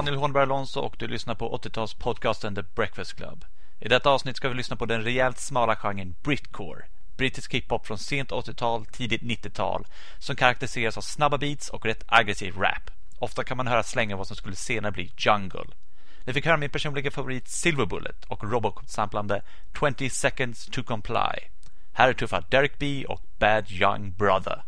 Daniel Hornberg Alonso och du lyssnar på 80-talspodcasten The Breakfast Club. I detta avsnitt ska vi lyssna på den rejält smala genren Britcore. Brittisk hiphop från sent 80-tal, tidigt 90-tal som karaktäriseras av snabba beats och rätt aggressiv rap. Ofta kan man höra slänga vad som skulle senare bli jungle. Ni fick höra min personliga favorit Silver Bullet och Robocop-samplande 20 seconds to comply. Här är tuffa Derek B och Bad Young Brother.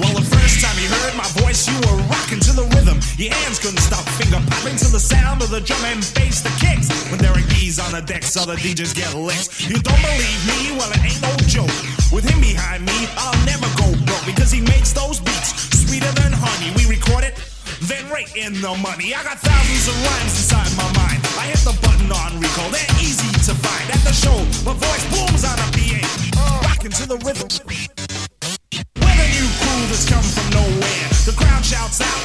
Well, time you heard my voice, you were rocking to the rhythm. Your hands couldn't stop finger popping to the sound of the drum and bass, the kicks. When Derek B's on the decks, other DJs get licks. You don't believe me? Well, it ain't no joke. With him behind me, I'll never go broke because he makes those beats sweeter than honey. We record it then right in the money. I got thousands of rhymes inside my mind. I hit the button on recall, they're easy to find. At the show, my voice booms on a PA, rocking to the rhythm. It's come from nowhere. The crowd shouts out,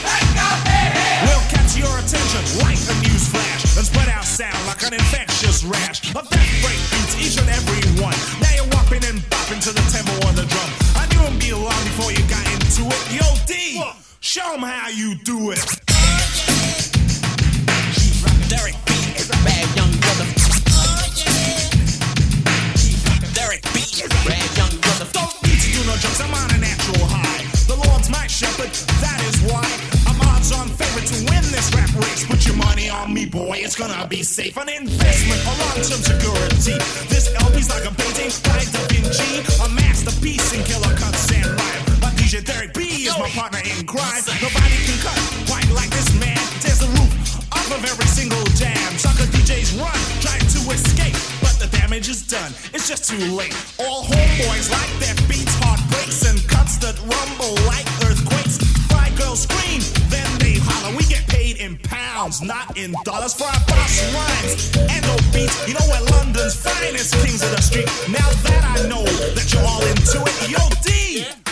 We'll catch your attention like a news flash and spread our sound like an infectious rash. A death break beats each and every one. Now you're whopping and bopping to the tempo on the drum. I knew him be long before you got into it. Yo, D, show them how you do it. safe, an investment, a long-term security. This LP's like a painting by Da Vinci, a masterpiece in killer cuts and rhyme. A DJ Derek B is my partner in crime. Nobody can cut quite like this man. Tears the roof off of every single jam. Sucker DJs run, trying to escape, but the damage is done. It's just too late. All homeboys like their beats, heartbreaks, and cuts that rumble like earthquakes. Fly girls scream, then they holler. We in pounds, not in dollars. For our boss rhymes and no beats. You know we're London's finest kings of the street. Now that I know that you're all into it, yo D. Yeah.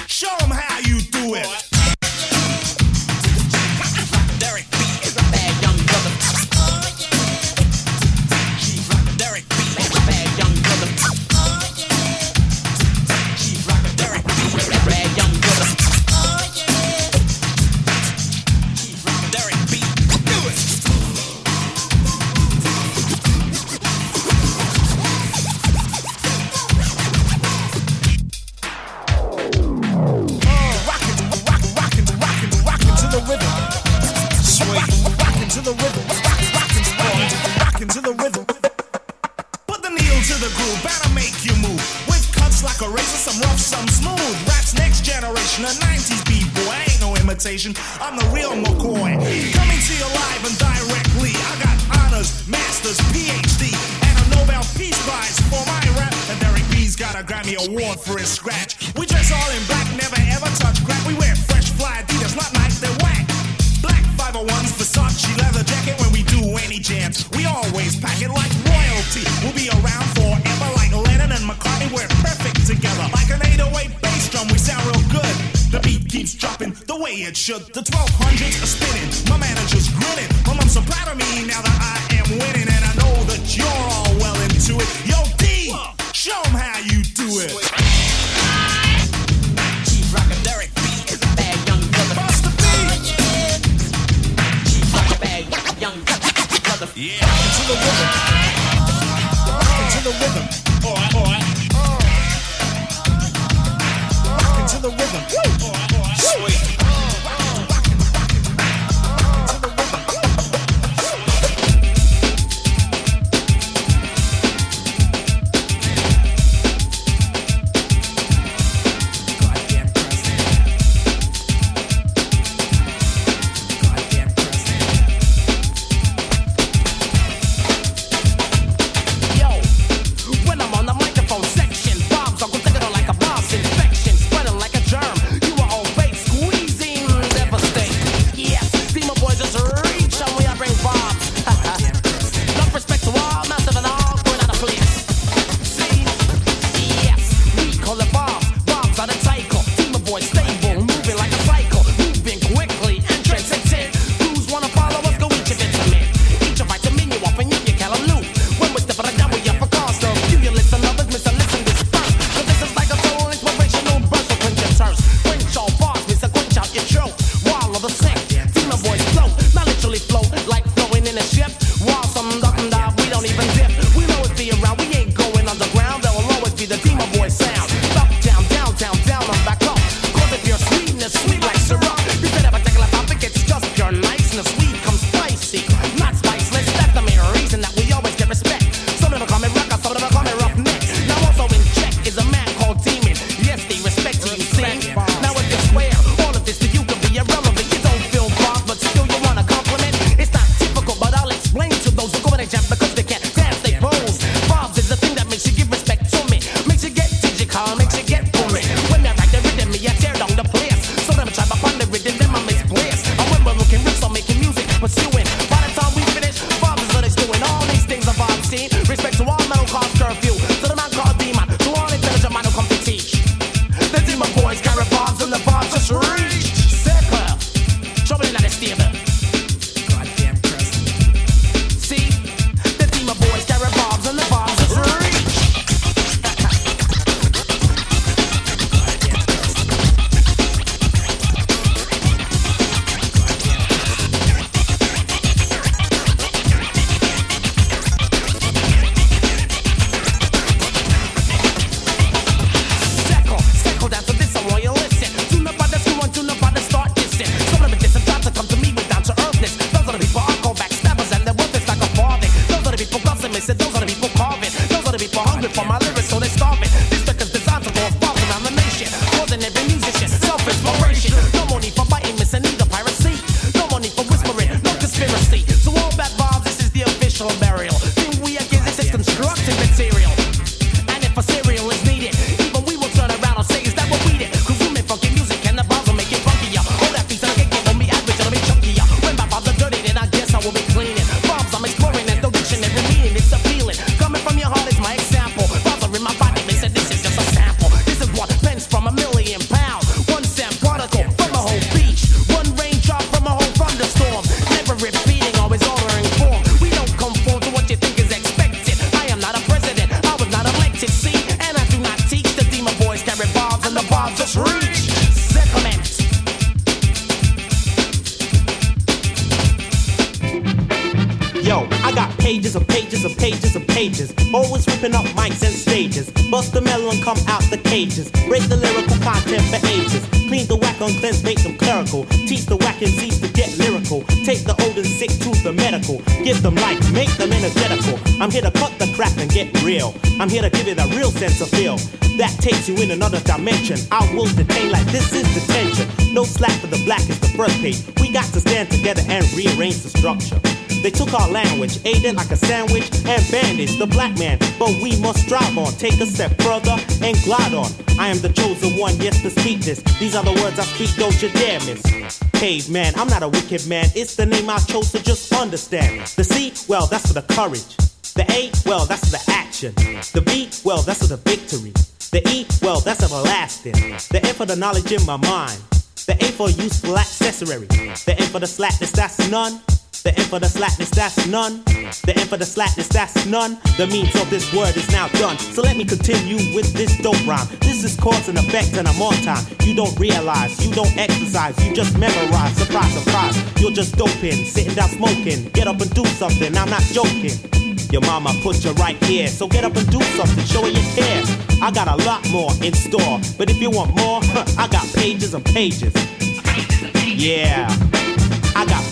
I'm the real McCoy. Coming to you live and directly. I got honors, masters, PhD, and a Nobel Peace Prize for my rap. And Derek B's got a Grammy Award for his scratch. We dress all in black, never ever touch crap. We wear fresh fly Adidas, not like they whack. Black 501s, Versace leather jacket. When we do any jams, we always pack it like royalty. We'll be around forever, like Lennon and McCartney. We're perfect together, like an 808 bass drum. We sound real good. The beat keeps dropping way it should. The 1200s are spinning. My manager's grinning. Ripping up mics and stages. Bust the melon, come out the cages. Break the lyrical content for ages. Clean the whack on cleanse, make them clerical. Teach the whack and cease to get lyrical. Take the old and sick to the medical. Give them life, make them energetical. I'm here to cut the crap and get real. I'm here to give it a real sense of feel. That takes you in another dimension. I will detain like this is detention. No slack for the black is the first page. We got to stand together and rearrange the structure. They took our language, ate it like a sandwich, and bandaged the black man. But we must strive on, take a step further, and glide on. I am the chosen one, yes, to speak this. These are the words I speak, don't you dare miss. Caveman, I'm not a wicked man, it's the name I chose to just understand. The C, well, that's for the courage. The A, well, that's for the action. The B, well, that's for the victory. The E, well, that's everlasting. The N for the knowledge in my mind. The A for useful accessory. The N for the slackness, that's none. The end for the slackness, that's none. The end for the slackness, that's none. The means of this word is now done. So let me continue with this dope rhyme. This is cause and effect, and I'm on time. You don't realize, you don't exercise, you just memorize. Surprise, surprise. You're just doping, sitting down smoking. Get up and do something, I'm not joking. Your mama put you right here, so get up and do something, show her you care. I got a lot more in store, but if you want more, I got pages and pages. Yeah,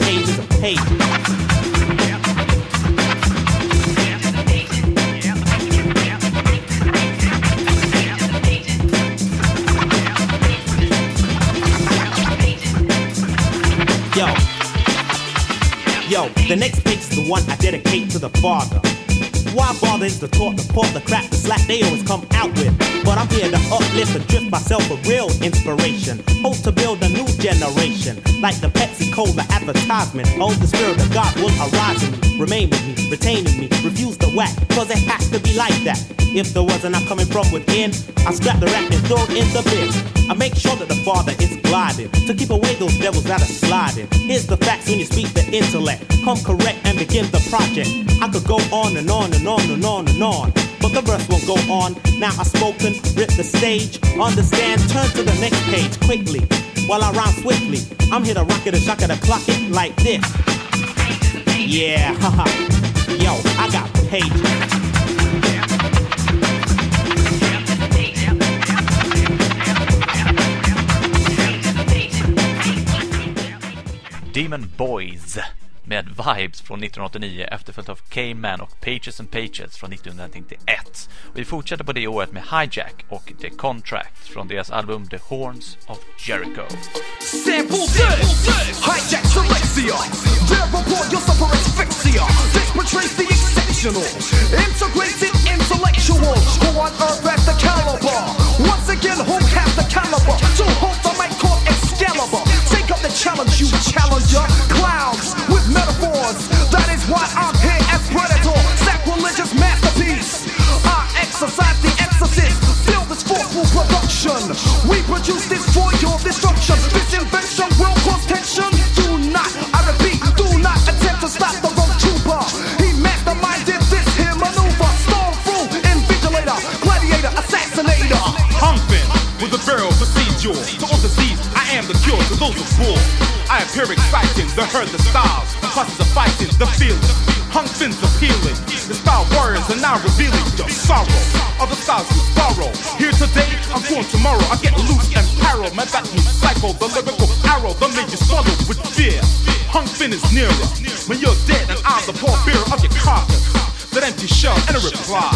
pages and pages. Yo. Yo, the next page is the one I dedicate to the father. Why bother is the talk, the pork, the crap, the slack they always come out with. But I'm here to uplift and drift myself with real inspiration. Hope to build a new generation. Like the Pepsi Cola advertisement. Oh, the spirit of God will arise in me. Remain with me, retaining me, refuse the whack. Cause it has to be like that. If there wasn't not coming from within, I scrap the rap and throw it in the bin. I make sure that the father is gliding to keep away those devils that are sliding. Here's the facts when you speak the intellect. Come correct and begin the project. I could go on and on and on and on and on. But the verse won't go on. Now I've spoken, rip the stage. Understand, turn to the next page quickly. While I rhyme swiftly, I'm here to rock it and shock it and clock it like this. Yeah, haha. Yo, I got pages. Demon Boyz med Vibes från 1989 efterföljt av Caveman och Pages and Pages från 1991. Och vi fortsätter på det året med Hijack och The Contract från deras album The Horns of Jericho. Suffer asphyxia! This portrays the exceptional, integrated intellectual. Who on earth has the caliber? Once again, who has the caliber? To hold the mic called Take up the challenge, you challenger. Clowns with metaphors. That is why I'm here as Predator. Sacrilegious masterpiece. I exercise the exorcist. Feel this forceful production. We produce this for your destruction. This invention will cause tension. Do not, I repeat, do not attempt to stop the road trooper. He masterminded this here maneuver. Storm through, invigilator, gladiator, assassinator. Humping with a barrel procedure. To all disease, the cure to those who fall. I appear exciting, the herd, the styles, the process of fighting, the feeling. Hung fins appealing. The style warriors are now revealing the sorrow. Other styles we borrow. Here today, I'm going tomorrow. I get loose and paro. My back moves psycho. The lyrical arrow the made you with fear. Hung fin is nearer. When you're dead and I'm the poor bearer of your carcass. That empty shell and a reply.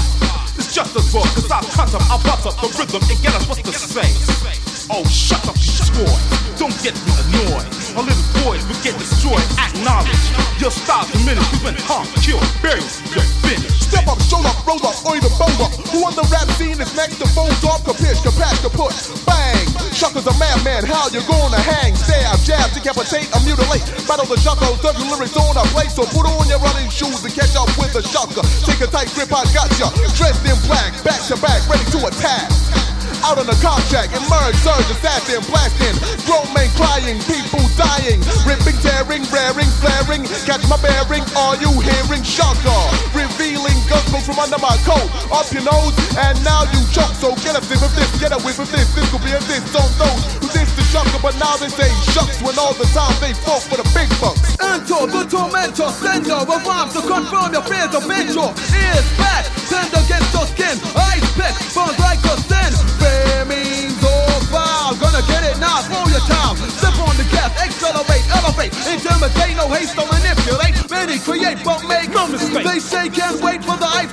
It's just as well, cause I'll cut up, I'll butt up the rhythm and get us what to say. Oh, shut up, you squad. Don't get me annoyed. Our little boys will get destroyed. Acknowledge your style's diminished. We went hung, killed, buried, you're finished. Step up, show up, roll up, or even bone up. Who on the rap scene is next to phones off, capiche, capash, kaput, bang. Shuckers a madman, how you gonna hang? Stab, jab, decapitate, or mutilate. Battle the does your lyrics on a plate. So put on your running shoes and catch up with the shucker. Take a tight grip, I got ya. Dressed in black, back to back, ready to attack. Out on a contract, emerge, surge, assassin, blasting. Grown men crying, people dying. Ripping, tearing, raring, flaring. Catch my bearing, are you hearing? Shocker, revealing gospels from under my coat. Up your nose, and now you choke. So get a sip of this, get a whiff of this. This could be a this, don't know. This the shocker, but now they ain't shucks when all the time they fought for the big bucks. Enter the tormentor, sender of rhymes to confirm your fears of venture. Ears back, send against your skin. Ice pick, burns like a sin means. Gonna get it now, your time. Step on the gas, accelerate, elevate, intimidate, no haste, don't manipulate. Many create, but make no mistake. They say can't wait for the ice.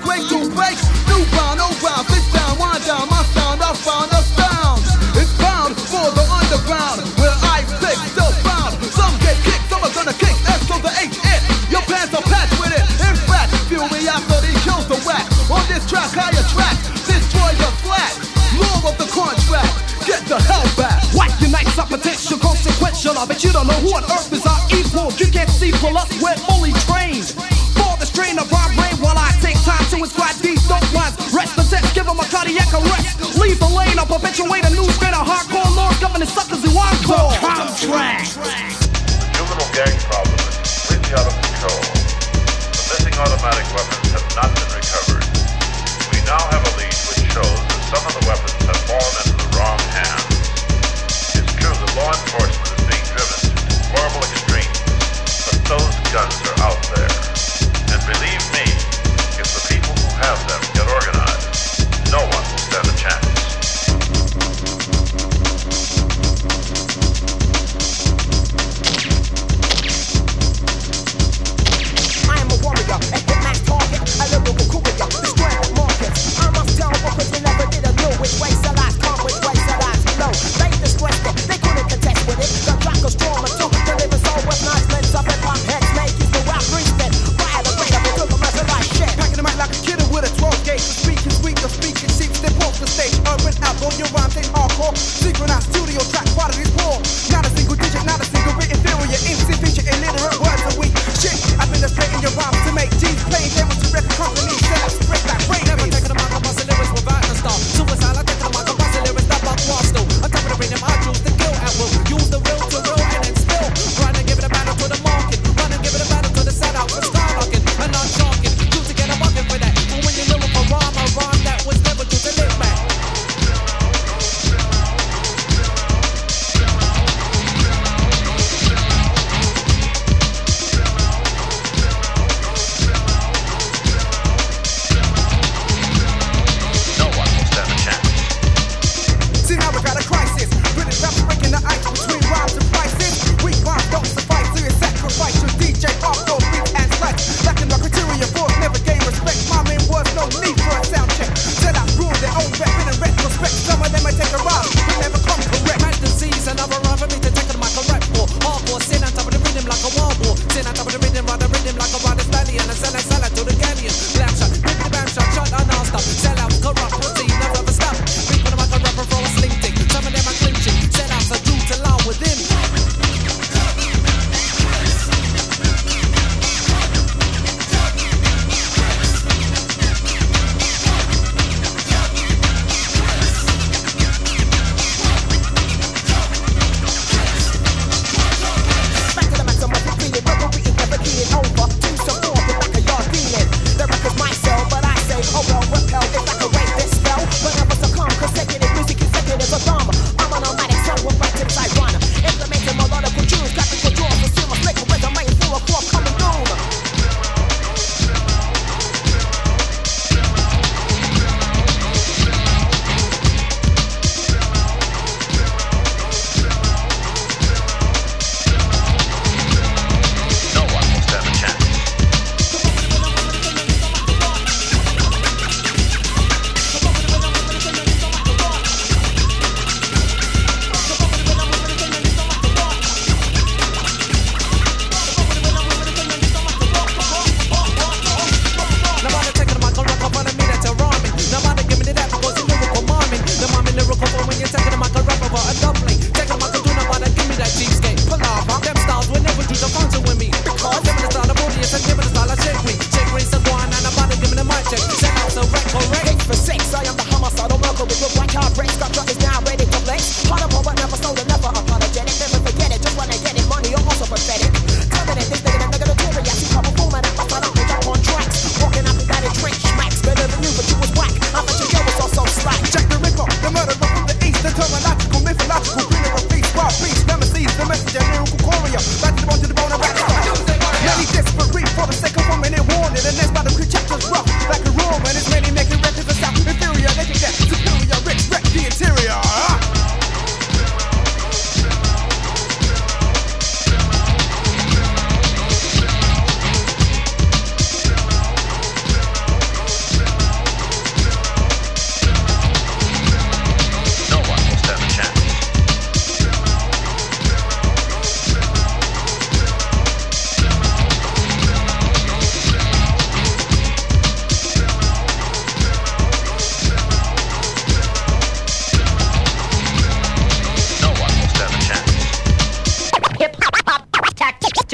I bet you don't know who on earth is our equal. You can't see pull up, we're fully trained. For the strain of our brain while I take time to inscribe these dope lines. Rest the test, give them a cardiac arrest. Leave the lane, I'll perpetuate a new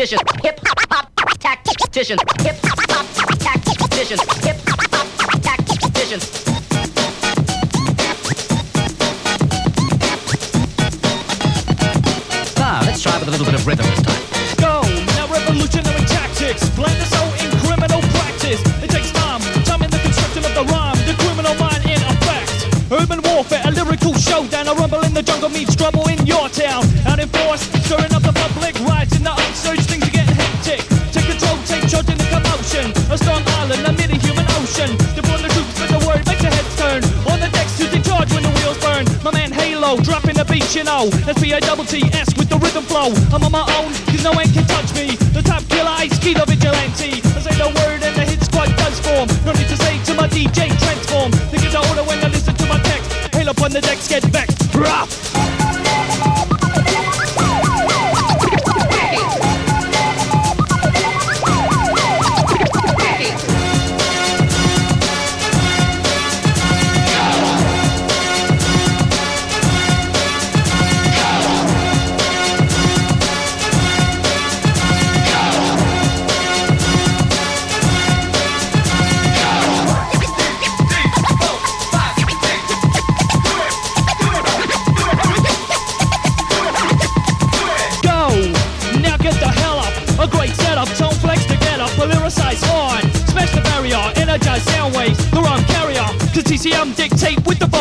tactician, hip hop tactician, hip hop tactician, hip hop tactician. Ah, let's try with a little bit of rhythm this time. Go! Now revolutionary tactics. Blend the soul in criminal practice. It takes time, time in the construction of the rhyme. The criminal mind in effect. Urban warfare, a lyrical showdown. A rumble in the jungle meets trouble in your town. Out in force, stirring up the public riots the. Things are getting hectic. Take control, take charge in the commotion. A strong island, a human ocean. Deploy the troops, but the word makes your heads turn. On the decks to charge when the wheels burn. My man Halo, dropping the beat, you know. That's B I double T S with the rhythm flow. I'm on my own, cause no one can touch me. The top killer, I ski the vigilante. I say the word and the hit squad does form. No need to say to my DJ, transform. Think it's order when I listen to my text. Halo on the decks, get back. Rough.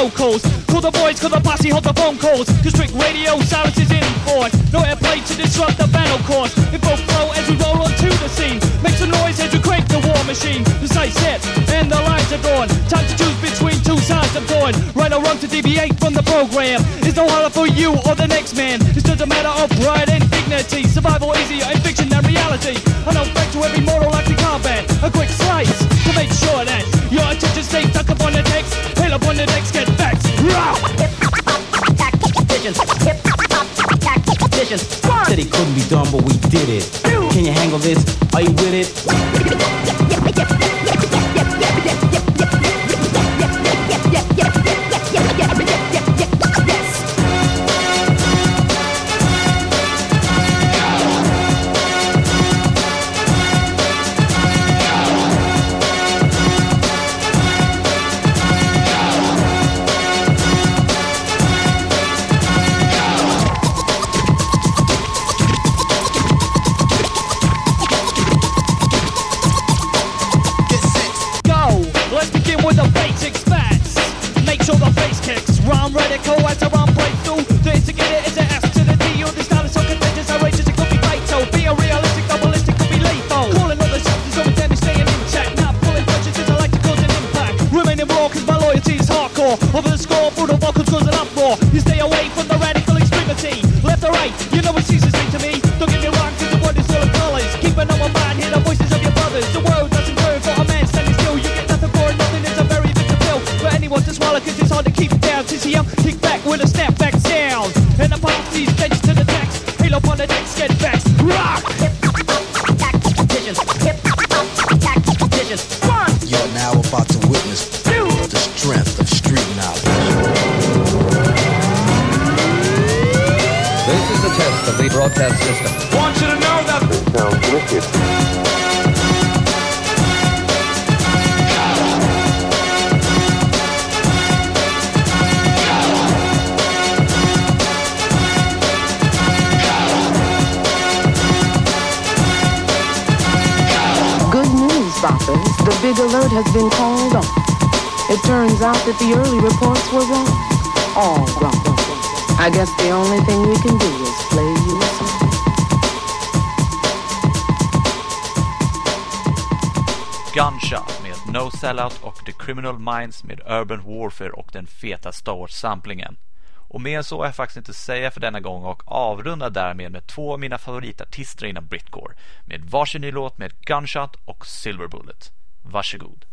Vocals. Call the boys, call the posse, hold the phone calls. Cause strict radio silence is in force. No airplay to disrupt the battle course. Info flow as we roll onto the scene. Make some noise as we crank the war machine. The site's set and the lines are drawn. Time to choose between two sides of torn. Right or wrong to deviate from the program. It's no harder for you or the next man. It's just a matter of pride and dignity. Survival easier in fiction than reality. I know Are you with it? Has been called off. It turns out that the early reports were wrong. All wrong. I guess the only thing we can do is play you a song. Gunshot med No Sellout och The Criminal Minds med Urban Warfare och den feta Star Wars-samplingen. Och mer än så är jag faktiskt inte att säga för denna gång och avrundar därmed med två av mina favoritartister inom Britcore med varsin ny låt med Gunshot och Silver Bullet. Varsågod.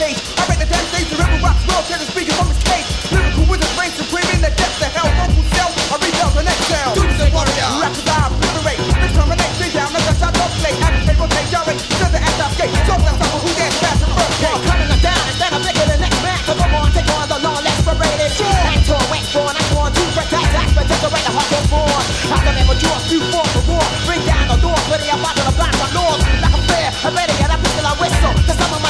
Rampage. I break the damn stage. The river rocks world. Tear the speaker traffic, driven as I skate. So unstoppable, who dance fast and first game. Coming up down instead of making the next man. So come on, take on the long aspirated. Act on, act I'm on, two fresh acts. That's the decorate the hardcore born. I can never draw a few forms of war. Bring down the door, putting a box on the block, my lords. Like a fair, I'm ready, and I'm pistol, I whistle. Cause I'm on my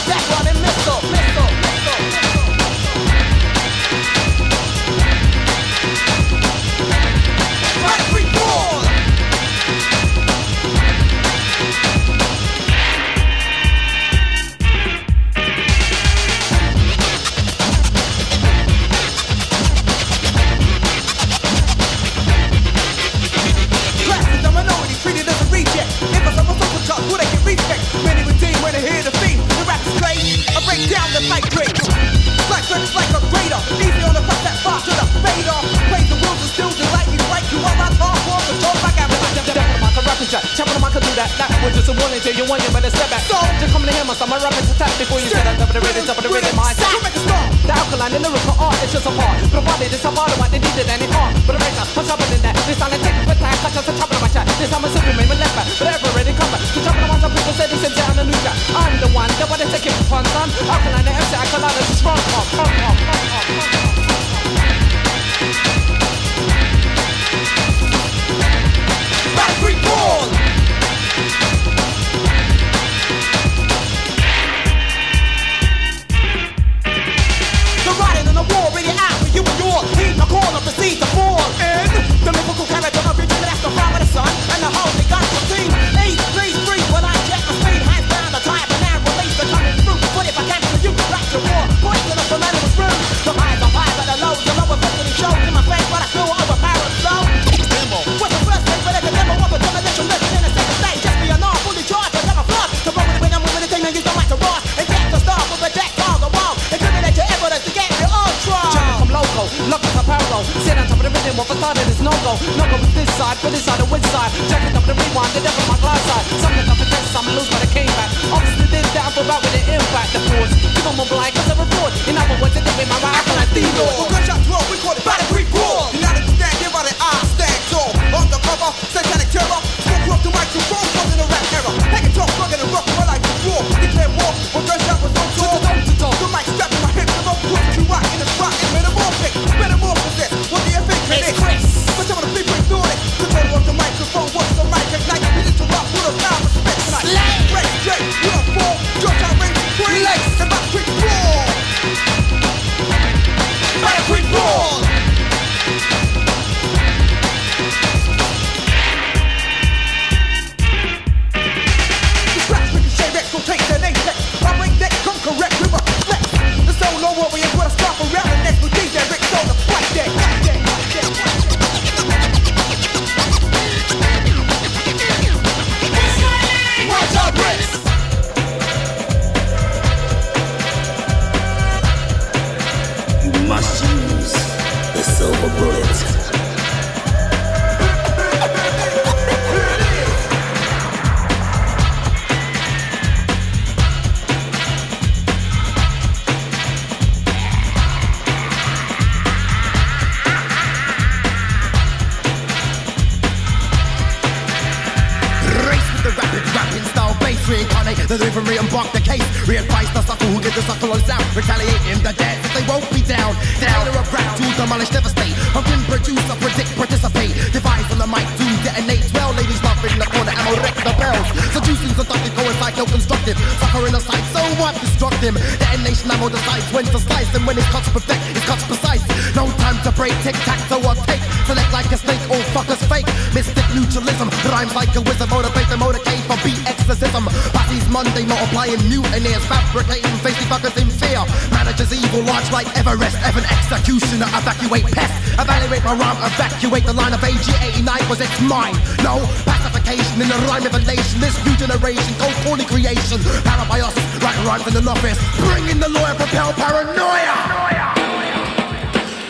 what? Destruct him Detonation ammo decides when to slice And when it cuts perfect, it cuts precise. No time to break, tic-tac-toe or take. Select like a snake, all fuckers fake Mystic neutralism, rhymes like a wizard Motivate the motorcade for beat exorcism. Parties Monday, multiplying mutineers Fabricating facey fuckers in fear. Managers evil, large like Everest Evan executioner, evacuate pest Evaluate my rhyme, evacuate the line of AG89 was it's mine. No, pacification in the rhyme revelation This new generation, cold calling creation. Parabiosis, writing rhymes in the office Bring in the lawyer, propel paranoia.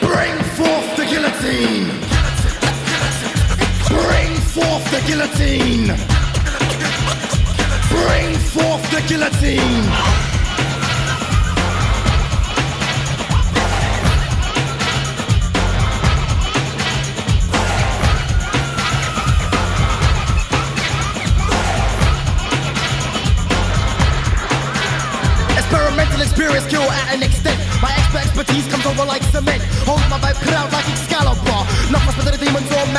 Bring forth the guillotine Bring forth the guillotine. Bring forth the guillotine. Experimental experience kill at an extent. My expert expertise comes over like cement. Hold my vibe crowd like Excalibur. Not much better than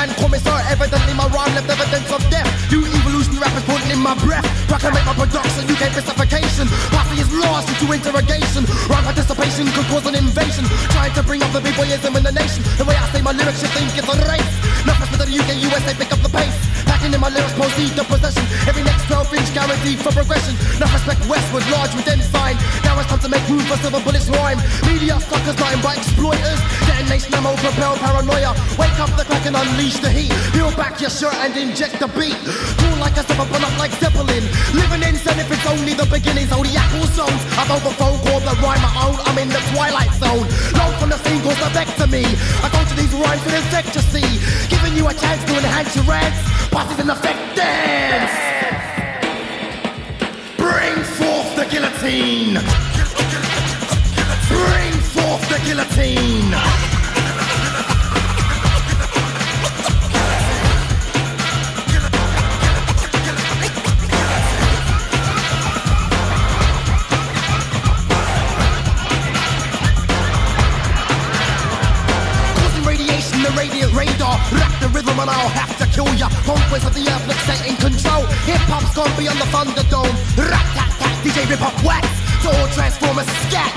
man commissar Evidently my rhyme left evidence of death. You evolution rappers putting in my breath. Proclamate my production, UK suffocation. Posse is lost into interrogation. Rhyme participation could cause an invasion. Trying to bring up the b-boyism in the nation. The way I say my lyrics you think it's a race. Not much better than UK, USA pick up the pace. Packing in my lyrics proceed to possession. Every next 12 inch guaranteed for progression. Enough respect westward, large with then sign Now it's time to make room for silver bullets rhyme. Media suckers lying by exploiters Detonation ammo propel paranoia. Wake up the crack and unleash the heat. Peel back your shirt and inject the beat. Cool like a step up and up like Zeppelin. Living in sin if it's only the beginning. Zodiacal zones I've overthrown called the rhyme my own. I'm in the twilight zone. Low from the scene goes the back to me. I go to these rhymes with infectious Giving you a chance to enhance your rants. Parties in effect dance Bring forth the guillotine. Bring forth the guillotine. Conquest of the earth, let's in control. Hip hop's gone beyond the Thunderdome. Rat tat tat, DJ rip up wax. To transformers, scat.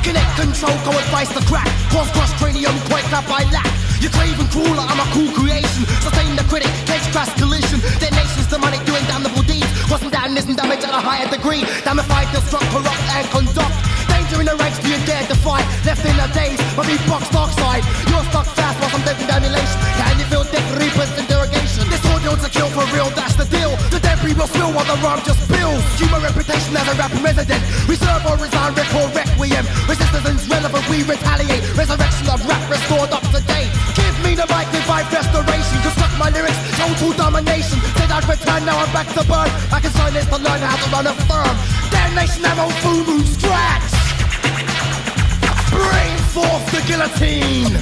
Connect control, go advice the crack. Cross cross cranium, quake up by lack. You're craving crueler, I'm a cool creation. Sustain the critic, catch crash collision. Detonation's demonic, doing damnable deeds. Causing damnation, damage at a higher degree. Damified, destruct, corrupt, and conduct. Danger in the ranks, do you dare defy? Left in the days, but be box dark side. You're stuck fast while I'm dead in emulation. Can you feel death reapers interrogation? This audio's a kill for real, that's the deal. The debris will spill while the rhyme just. Keep my reputation as a rapping resident. Reserve or resign, record requiem. Resistance is relevant, we retaliate. Resurrection of rap restored up to date. Give me the mic, divide restoration. Construct my lyrics, total domination. Said I'd return, now I'm back to burn. I can this to learn how to run a firm. Damnation, ammo, fumu, scratch. Bring forth the guillotine.